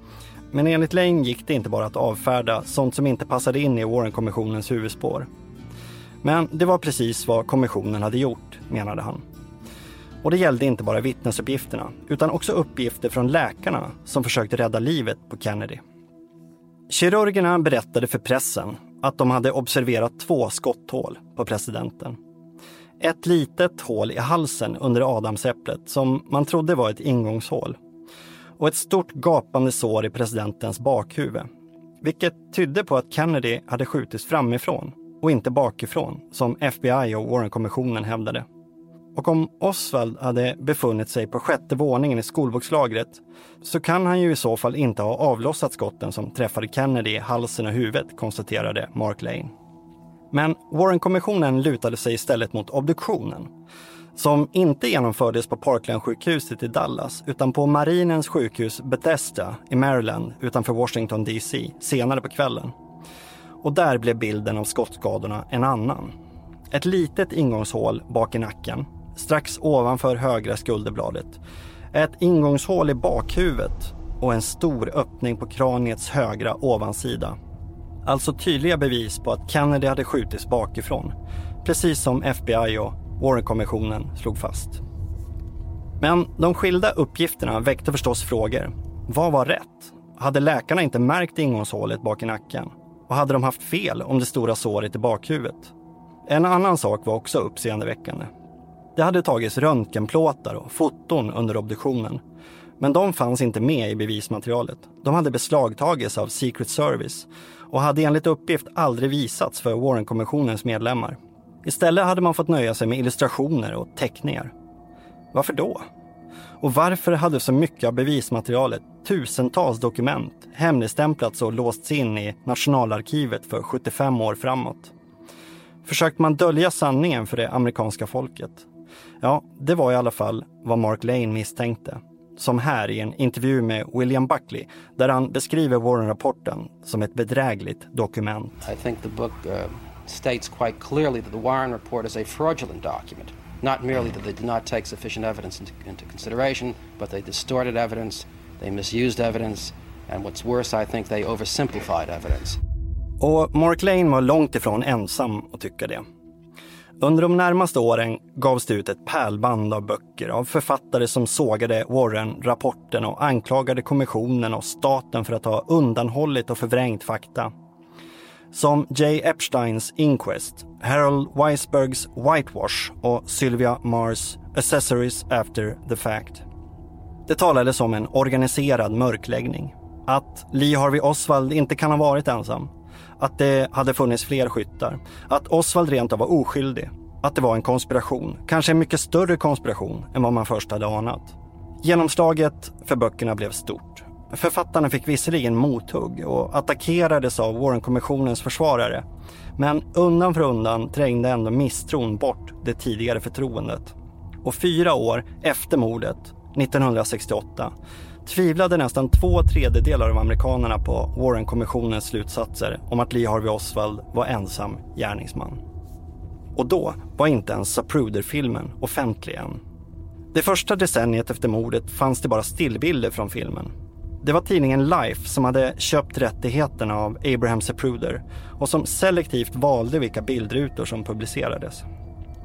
Men enligt Lane gick det inte bara att avfärda sånt som inte passade in i Warren-kommissionens huvudspår. Men det var precis vad kommissionen hade gjort, menade han. Och det gällde inte bara vittnesuppgifterna, utan också uppgifter från läkarna som försökte rädda livet på Kennedy. Kirurgerna berättade för pressen att de hade observerat två skotthål på presidenten. ett litet hål i halsen under adamsäpplet som man trodde var ett ingångshål. Och ett stort gapande sår i presidentens bakhuvud. Vilket tydde på att Kennedy hade skjutits framifrån och inte bakifrån, som FBI och Warren-kommissionen hävdade. Och om Oswald hade befunnit sig på sjätte våningen i skolbokslagret så kan han ju i så fall inte ha avlossat skotten som träffade Kennedy i halsen och huvudet, konstaterade Mark Lane. Men Warren-kommissionen lutade sig istället mot obduktionen som inte genomfördes på Parkland-sjukhuset i Dallas utan på marinens sjukhus Bethesda i Maryland utanför Washington DC senare på kvällen. Och där blev bilden av skottskadorna en annan. Ett litet ingångshål bak i nacken, strax ovanför högra skulderbladet. Ett ingångshål i bakhuvudet och en stor öppning på kraniets högra ovansida. Alltså tydliga bevis på att Kennedy hade skjutits bakifrån. Precis som FBI och Warren-kommissionen slog fast. Men de skilda uppgifterna väckte förstås frågor. Vad var rätt? Hade läkarna inte märkt ingångshålet bak i nacken? Och hade de haft fel om det stora såret i bakhuvudet? En annan sak var också uppseendeväckande. Det hade tagits röntgenplåtar och foton under obduktionen. Men de fanns inte med i bevismaterialet. De hade beslagtagits av Secret Service och hade enligt uppgift aldrig visats för Warren-kommissionens medlemmar. Istället hade man fått nöja sig med illustrationer och teckningar. Varför då? Och varför hade så mycket av bevismaterialet, tusentals dokument, hemligstämplats och låsts in i Nationalarkivet för 75 år framåt? Försökte man dölja sanningen för det amerikanska folket? Ja, det var i alla fall vad Mark Lane misstänkte. Som här i en intervju med William Buckley där han beskriver Warren-rapporten som ett bedrägligt dokument. I think the book uh, states quite clearly that the Warren report is a fraudulent document. Not merely that they did not take sufficient evidence into, into consideration, but they distorted evidence, they misused evidence, and what's worse, I think they oversimplified evidence. Och Mark Lane var långt ifrån ensam att tycka det. Under de närmaste åren gavs det ut ett pärlband av böcker av författare som sågade Warren-rapporten och anklagade kommissionen och staten för att ha undanhållit och förvrängt fakta. Som J. Epsteins Inquest, Harold Weisbergs Whitewash och Sylvia Mars Accessories After the Fact. Det talades om en organiserad mörkläggning. Att Lee Harvey Oswald inte kan ha varit ensam att det hade funnits fler skyttar, att Oswald rent av var oskyldig, att det var en konspiration, kanske en mycket större konspiration än vad man först hade anat. Genomslaget för böckerna blev stort. Författarna fick visserligen mothugg och attackerades av Warren-kommissionens försvarare. Men undan för undan trängde ändå misstron bort det tidigare förtroendet. Och fyra år efter mordet, 1968, tvivlade nästan två tredjedelar av amerikanerna på Warren-kommissionens slutsatser om att Lee Harvey Oswald var ensam gärningsman. Och då var inte ens Zapruder-filmen offentlig än. Det första decenniet efter mordet fanns det bara stillbilder från filmen. Det var tidningen Life som hade köpt rättigheterna av Abraham Zapruder och som selektivt valde vilka bildrutor som publicerades.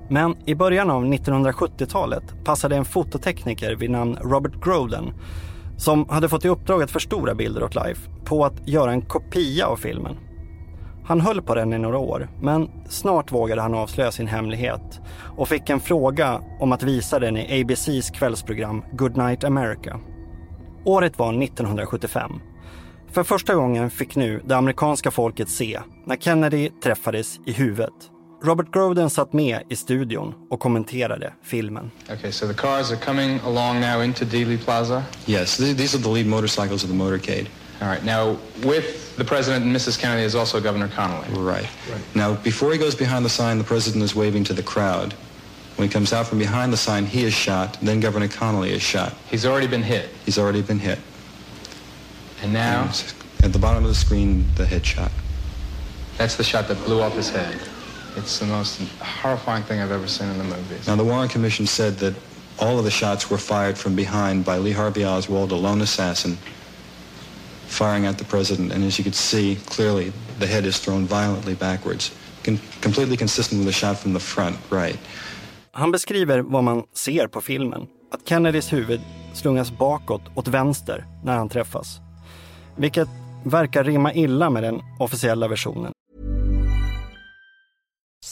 Men i början av 1970-talet passade en fototekniker vid namn Robert Groden som hade fått i uppdrag att förstora bilder åt Life på att göra en kopia av filmen. Han höll på den i några år, men snart vågade han avslöja sin hemlighet och fick en fråga om att visa den i ABCs kvällsprogram Good Night America. Året var 1975. För första gången fick nu det amerikanska folket se när Kennedy träffades i huvudet Robert Groden satt med i studion och kommenterade filmen. Okay, so the cars are coming along now into Dealey Plaza? Yes, these are the lead motorcycles of the motorcade. All right, now with the president and Mrs. Kennedy is also Governor Connolly. Right. right. Now, before he goes behind the sign, the president is waving to the crowd. When he comes out from behind the sign, he is shot. Then Governor Connolly is shot. He's already been hit. He's already been hit. And now? And at the bottom of the screen, the headshot. That's the shot that blew off his head. It's the most horrifying thing I've ever seen in the movies. Now, the Warren Commission said that all of the shots were fired from behind by Lee Harvey Oswald, a lone assassin, firing at the president. And as you could see clearly, the head is thrown violently backwards, con completely consistent with a shot from the front, right. Han beskriver vad man ser på filmen. Att Kennedys huvud slungas bakåt åt vänster när han träffas. Vilket verkar rimma illa med den officiella versionen.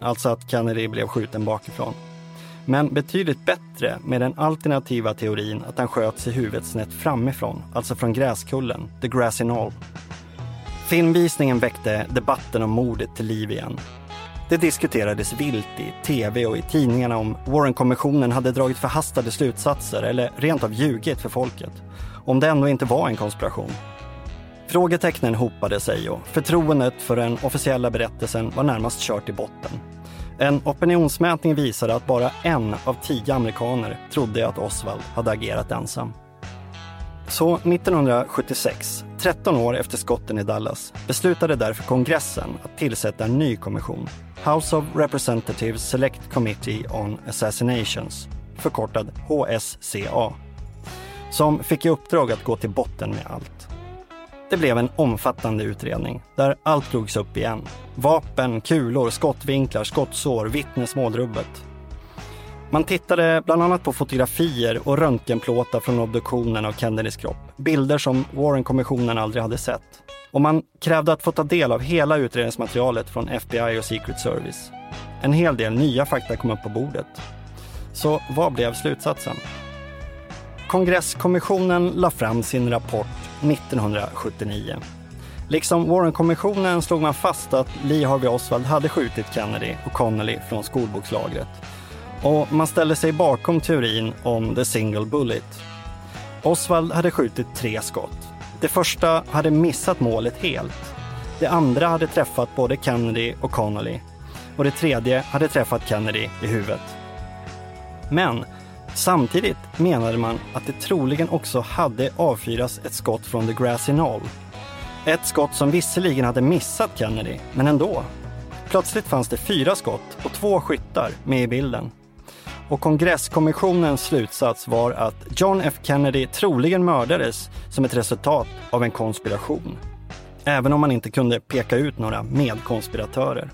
Alltså att Kennedy blev skjuten bakifrån. Men betydligt bättre med den alternativa teorin att han sköts i huvudet snett framifrån, alltså från gräskullen, the grassy knoll. Filmvisningen väckte debatten om mordet till liv igen. Det diskuterades vilt i tv och i tidningarna om Warren-kommissionen hade dragit förhastade slutsatser eller rent av ljugit för folket. Om det ändå inte var en konspiration. Frågetecknen hopade sig och förtroendet för den officiella berättelsen var närmast kört i botten. En opinionsmätning visade att bara en av tio amerikaner trodde att Oswald hade agerat ensam. Så 1976, 13 år efter skotten i Dallas, beslutade därför kongressen att tillsätta en ny kommission. House of Representatives Select Committee on Assassinations, förkortad HSCA, som fick i uppdrag att gå till botten med allt. Det blev en omfattande utredning där allt drogs upp igen. Vapen, kulor, skottvinklar, skottsår, vittnesmål, rubbet. Man tittade bland annat på fotografier och röntgenplåtar från obduktionen av Kennedys kropp. Bilder som Warren-kommissionen aldrig hade sett. Och man krävde att få ta del av hela utredningsmaterialet från FBI och Secret Service. En hel del nya fakta kom upp på bordet. Så vad blev slutsatsen? Kongresskommissionen la fram sin rapport 1979. Liksom Warren-kommissionen slog man fast att Lee Harvey Oswald hade skjutit Kennedy och Connolly från skolbokslagret. Och man ställde sig bakom teorin om the single bullet. Oswald hade skjutit tre skott. Det första hade missat målet helt. Det andra hade träffat både Kennedy och Connolly. Och det tredje hade träffat Kennedy i huvudet. Men Samtidigt menade man att det troligen också hade avfyrats ett skott från the grassy knoll. Ett skott som visserligen hade missat Kennedy, men ändå. Plötsligt fanns det fyra skott och två skyttar med i bilden. Och kongresskommissionens slutsats var att John F Kennedy troligen mördades som ett resultat av en konspiration. Även om man inte kunde peka ut några medkonspiratörer.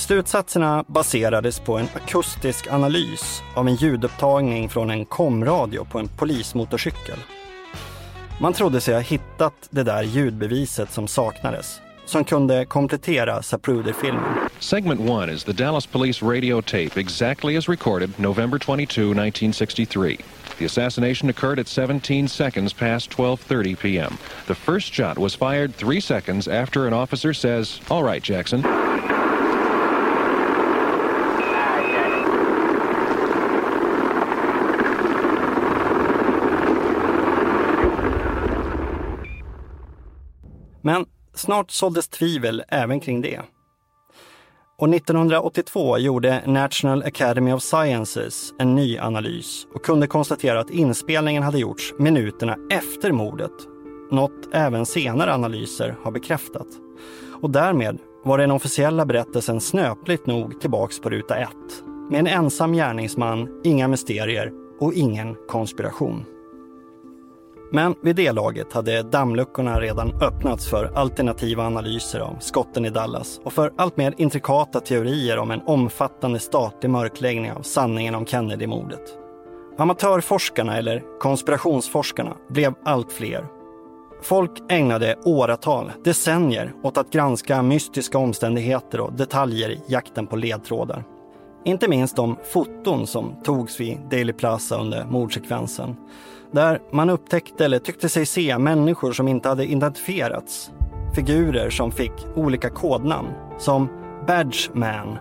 Slutsatserna baserades på en akustisk analys av en ljudupptagning från en komradio på en polismotorcykel. Man trodde sig ha hittat det där ljudbeviset som saknades, som kunde komplettera Zapruder-filmen. Segment 1 is the Dallas Police radio tape exactly as recorded November 22, 1963. The assassination occurred at 17 seconds past 12:30 p.m. The first shot was fired 3 seconds after an officer says, "All right, Jackson." Men snart såldes tvivel även kring det. Och 1982 gjorde National Academy of Sciences en ny analys och kunde konstatera att inspelningen hade gjorts minuterna efter mordet. Något även senare analyser har bekräftat. Och därmed var den officiella berättelsen snöpligt nog tillbaks på ruta ett. Med en ensam gärningsman, inga mysterier och ingen konspiration. Men vid det laget hade dammluckorna redan öppnats för alternativa analyser av skotten i Dallas och för allt mer intrikata teorier om en omfattande statlig mörkläggning av sanningen om Kennedy-mordet. Amatörforskarna, eller konspirationsforskarna, blev allt fler. Folk ägnade åratal, decennier, åt att granska mystiska omständigheter och detaljer i jakten på ledtrådar. Inte minst de foton som togs vid Daily Plaza under mordsekvensen där man upptäckte eller tyckte sig se människor som inte hade identifierats. Figurer som fick olika kodnamn, som Badge Man,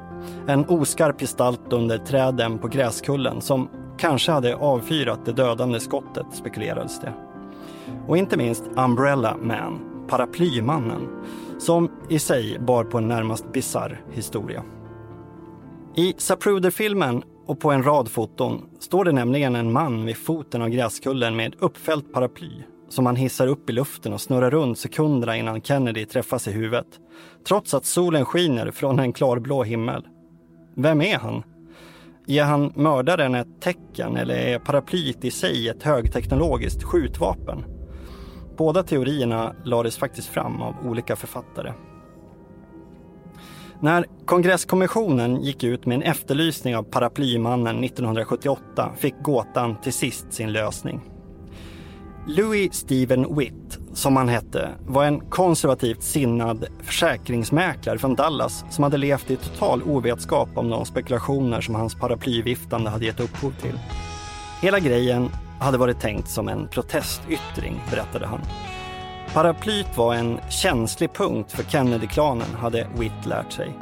en oskarp gestalt under träden på Gräskullen som kanske hade avfyrat det dödande skottet, spekulerades det. Och inte minst Umbrella Man, paraplymannen, som i sig bar på en närmast bizarr historia. I Zapruder-filmen och på en rad foton står det nämligen en man vid foten av gräskullen med uppfällt paraply. som han hissar upp i luften och snurrar runt sekunderna innan Kennedy träffas i huvudet. Trots att solen skiner från en klarblå himmel. Vem är han? Ger han mördaren ett tecken eller är paraplyet i sig ett högteknologiskt skjutvapen? Båda teorierna lades faktiskt fram av olika författare. När kongresskommissionen gick ut med en efterlysning av paraplymannen 1978 fick gåtan till sist sin lösning. Louis Steven Witt, som han hette, var en konservativt sinnad försäkringsmäklare från Dallas som hade levt i total ovetskap om de spekulationer som hans paraplyviftande hade gett upphov till. Hela grejen hade varit tänkt som en protestyttring, berättade han. Paraplyt var en känslig punkt för Kennedy-klanen, hade Witt lärt sig.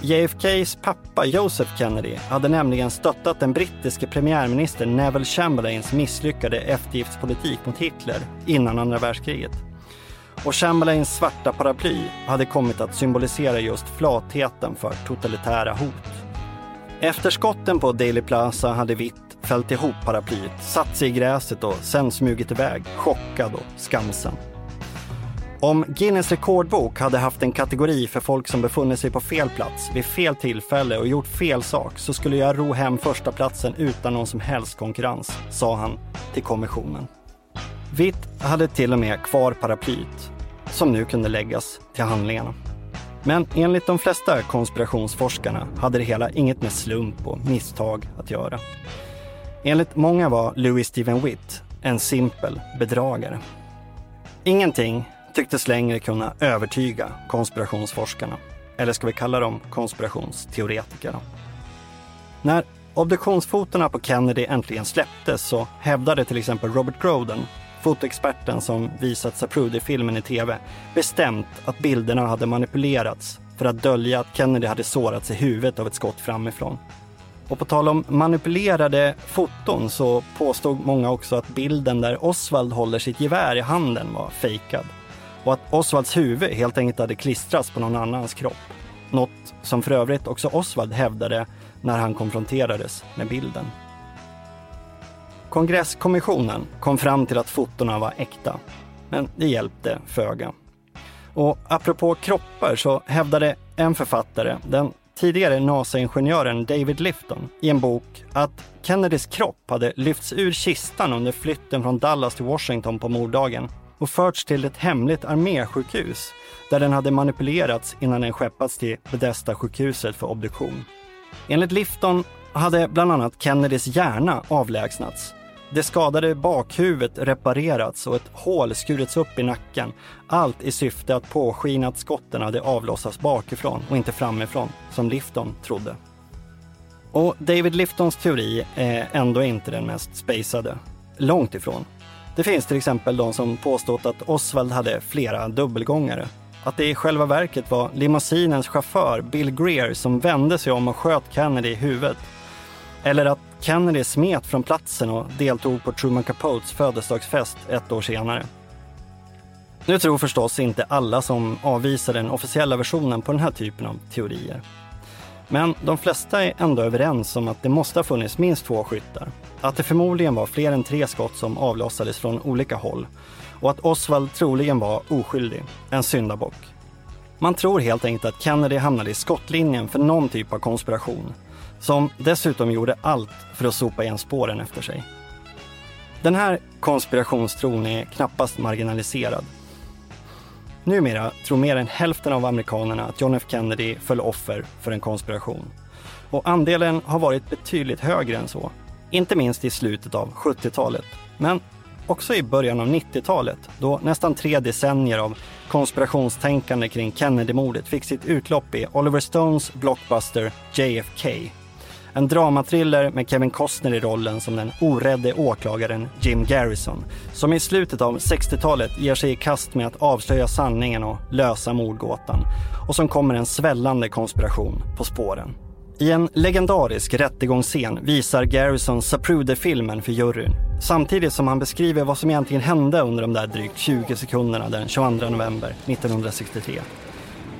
JFKs pappa Joseph Kennedy hade nämligen stöttat den brittiske premiärministern Neville Chamberlains misslyckade eftergiftspolitik mot Hitler innan andra världskriget. Och Chamberlains svarta paraply hade kommit att symbolisera just flatheten för totalitära hot. Efter skotten på Daily Plaza hade Witt fällt ihop paraplyet, satt sig i gräset och sen smugit iväg, chockad och skamsen. Om Guinness rekordbok hade haft en kategori för folk som befunnit sig på fel plats vid fel tillfälle och gjort fel sak så skulle jag ro hem första platsen utan någon som helst konkurrens, sa han till kommissionen. Witt hade till och med kvar paraplyet som nu kunde läggas till handlingarna. Men enligt de flesta konspirationsforskarna hade det hela inget med slump och misstag att göra. Enligt många var Louis Steven Witt en simpel bedragare. Ingenting tycktes längre kunna övertyga konspirationsforskarna. Eller ska vi kalla dem konspirationsteoretiker? När obduktionsfotona på Kennedy äntligen släpptes så hävdade till exempel Robert Groden, fotoexperten som visat Zapruder-filmen i tv, bestämt att bilderna hade manipulerats för att dölja att Kennedy hade sårats i huvudet av ett skott framifrån. Och på tal om manipulerade foton så påstod många också att bilden där Oswald håller sitt gevär i handen var fejkad och att Osvalds huvud helt enkelt hade klistrats på någon annans kropp. Något som för övrigt också Oswald hävdade när han konfronterades med bilden. Kongresskommissionen kom fram till att fotona var äkta, men det hjälpte föga. Och apropå kroppar så hävdade en författare, den tidigare NASA-ingenjören David Lifton, i en bok att Kennedys kropp hade lyfts ur kistan under flytten från Dallas till Washington på morddagen och förts till ett hemligt armésjukhus där den hade manipulerats innan den skeppats till Bethesda-sjukhuset för obduktion. Enligt Lifton hade bland annat Kennedys hjärna avlägsnats. Det skadade bakhuvudet reparerats och ett hål skurits upp i nacken. Allt i syfte att påskina att skotten hade avlossats bakifrån och inte framifrån, som Lifton trodde. Och David Liftons teori är ändå inte den mest spacade. Långt ifrån. Det finns till exempel de som påstått att Oswald hade flera dubbelgångare. Att det i själva verket var limousinens chaufför Bill Greer som vände sig om och sköt Kennedy i huvudet. Eller att Kennedy smet från platsen och deltog på Truman Capotes födelsedagsfest ett år senare. Nu tror förstås inte alla som avvisar den officiella versionen på den här typen av teorier. Men de flesta är ändå överens om att det måste ha funnits minst två skyttar. Att det förmodligen var fler än tre skott som avlossades från olika håll och att Oswald troligen var oskyldig, en syndabock. Man tror helt enkelt att Kennedy hamnade i skottlinjen för någon typ av konspiration som dessutom gjorde allt för att sopa igen spåren efter sig. Den här konspirationstron är knappast marginaliserad. Numera tror mer än hälften av amerikanerna att John F Kennedy föll offer för en konspiration. Och andelen har varit betydligt högre än så. Inte minst i slutet av 70-talet. Men också i början av 90-talet då nästan tre decennier av konspirationstänkande kring Kennedy-mordet fick sitt utlopp i Oliver Stones blockbuster JFK en dramatriller med Kevin Costner i rollen som den orädde åklagaren Jim Garrison som i slutet av 60-talet ger sig i kast med att avslöja sanningen och lösa mordgåtan och som kommer en svällande konspiration på spåren. I en legendarisk rättegångsscen visar Garrison Zapruder-filmen för juryn samtidigt som han beskriver vad som egentligen hände under de där drygt 20 sekunderna den 22 november 1963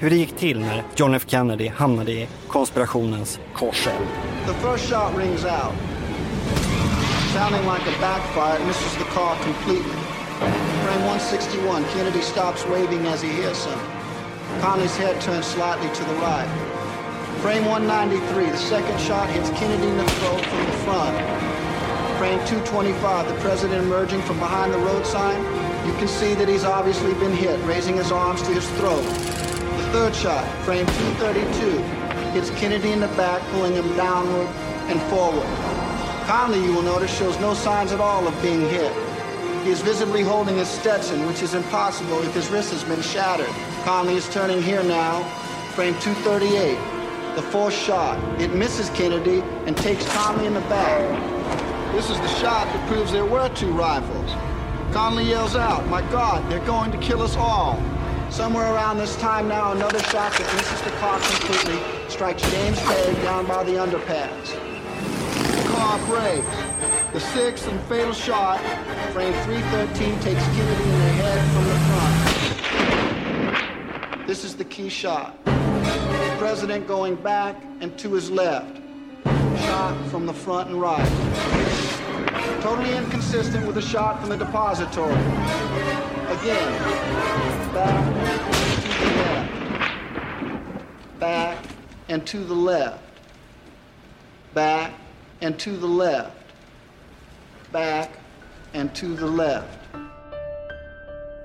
hur det gick till när John F Kennedy hamnade i konspirationens korseld. The first shot rings out, sounding like a backfire, misses the car completely. Frame 161, Kennedy stops waving as he hears him. Conley's head turns slightly to the right. Frame 193, the second shot hits Kennedy in the throat from the front. Frame 225, the president emerging from behind the road sign. You can see that he's obviously been hit, raising his arms to his throat. Third shot, frame 232, hits Kennedy in the back, pulling him downward and forward. Conley, you will notice, shows no signs at all of being hit. He is visibly holding his Stetson, which is impossible if his wrist has been shattered. Conley is turning here now, frame 238. The fourth shot. It misses Kennedy and takes Conley in the back. This is the shot that proves there were two rifles. Conley yells out, My God, they're going to kill us all. Somewhere around this time now, another shot that misses the car completely strikes James Pegg down by the underpass. The car brakes. The sixth and fatal shot, frame 313, takes Kennedy in the head from the front. This is the key shot. The president going back and to his left. Shot from the front and right. Totally inconsistent with the shot from the depository. Again, back to the left. Back and to the left. Back and to the left. Back and to the left.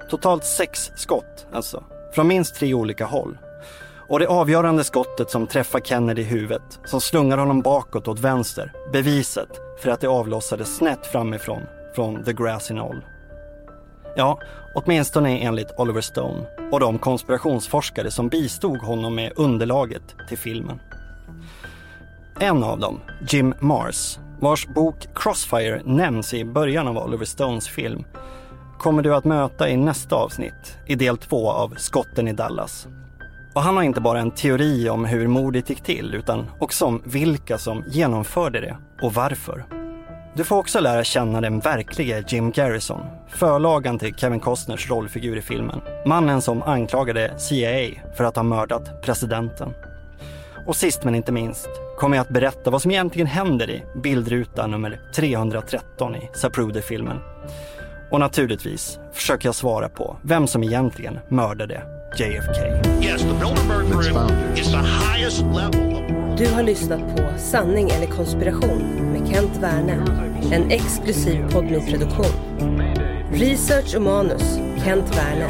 Totalt sex skott alltså, från minst tre olika håll. Och det avgörande skottet som träffar Kennedy i huvudet, som slungar honom bakåt åt vänster, beviset för att det avlossades snett framifrån, från the grassy knoll. Ja, åtminstone enligt Oliver Stone och de konspirationsforskare som bistod honom med underlaget till filmen. En av dem, Jim Mars, vars bok Crossfire nämns i början av Oliver Stones film, kommer du att möta i nästa avsnitt, i del två av Skotten i Dallas. Och han har inte bara en teori om hur mordet gick till, utan också om vilka som genomförde det och varför. Du får också lära känna den verkliga Jim Garrison, förlagan till Kevin Costners rollfigur i filmen. Mannen som anklagade CIA för att ha mördat presidenten. Och sist men inte minst kommer jag att berätta vad som egentligen händer i bildruta nummer 313 i Zapruder-filmen. Och naturligtvis försöker jag svara på vem som egentligen mördade JFK. Yes, du har lyssnat på Sanning eller konspiration med Kent Werne. En exklusiv poddnyproduktion. Research och manus Kent Werne.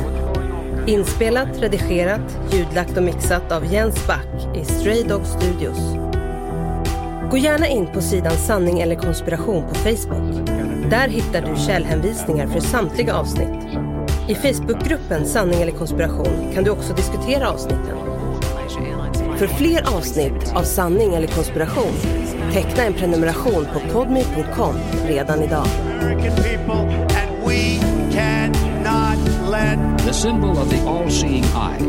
Inspelat, redigerat, ljudlagt och mixat av Jens Back i Stray Dog Studios. Gå gärna in på sidan Sanning eller konspiration på Facebook. Där hittar du källhänvisningar för samtliga avsnitt. I Facebookgruppen Sanning eller konspiration kan du också diskutera avsnitten. För fler avsnitt av Sanning eller konspiration, teckna en prenumeration på podme.com redan idag. American people, and we cannot let The symbol of the all-seeing eye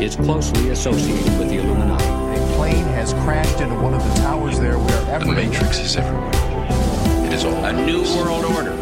is closely associated with the Illuminati. A plane has crashed into one of the towers there wherever. The Matrix is everywhere. It is all A new world order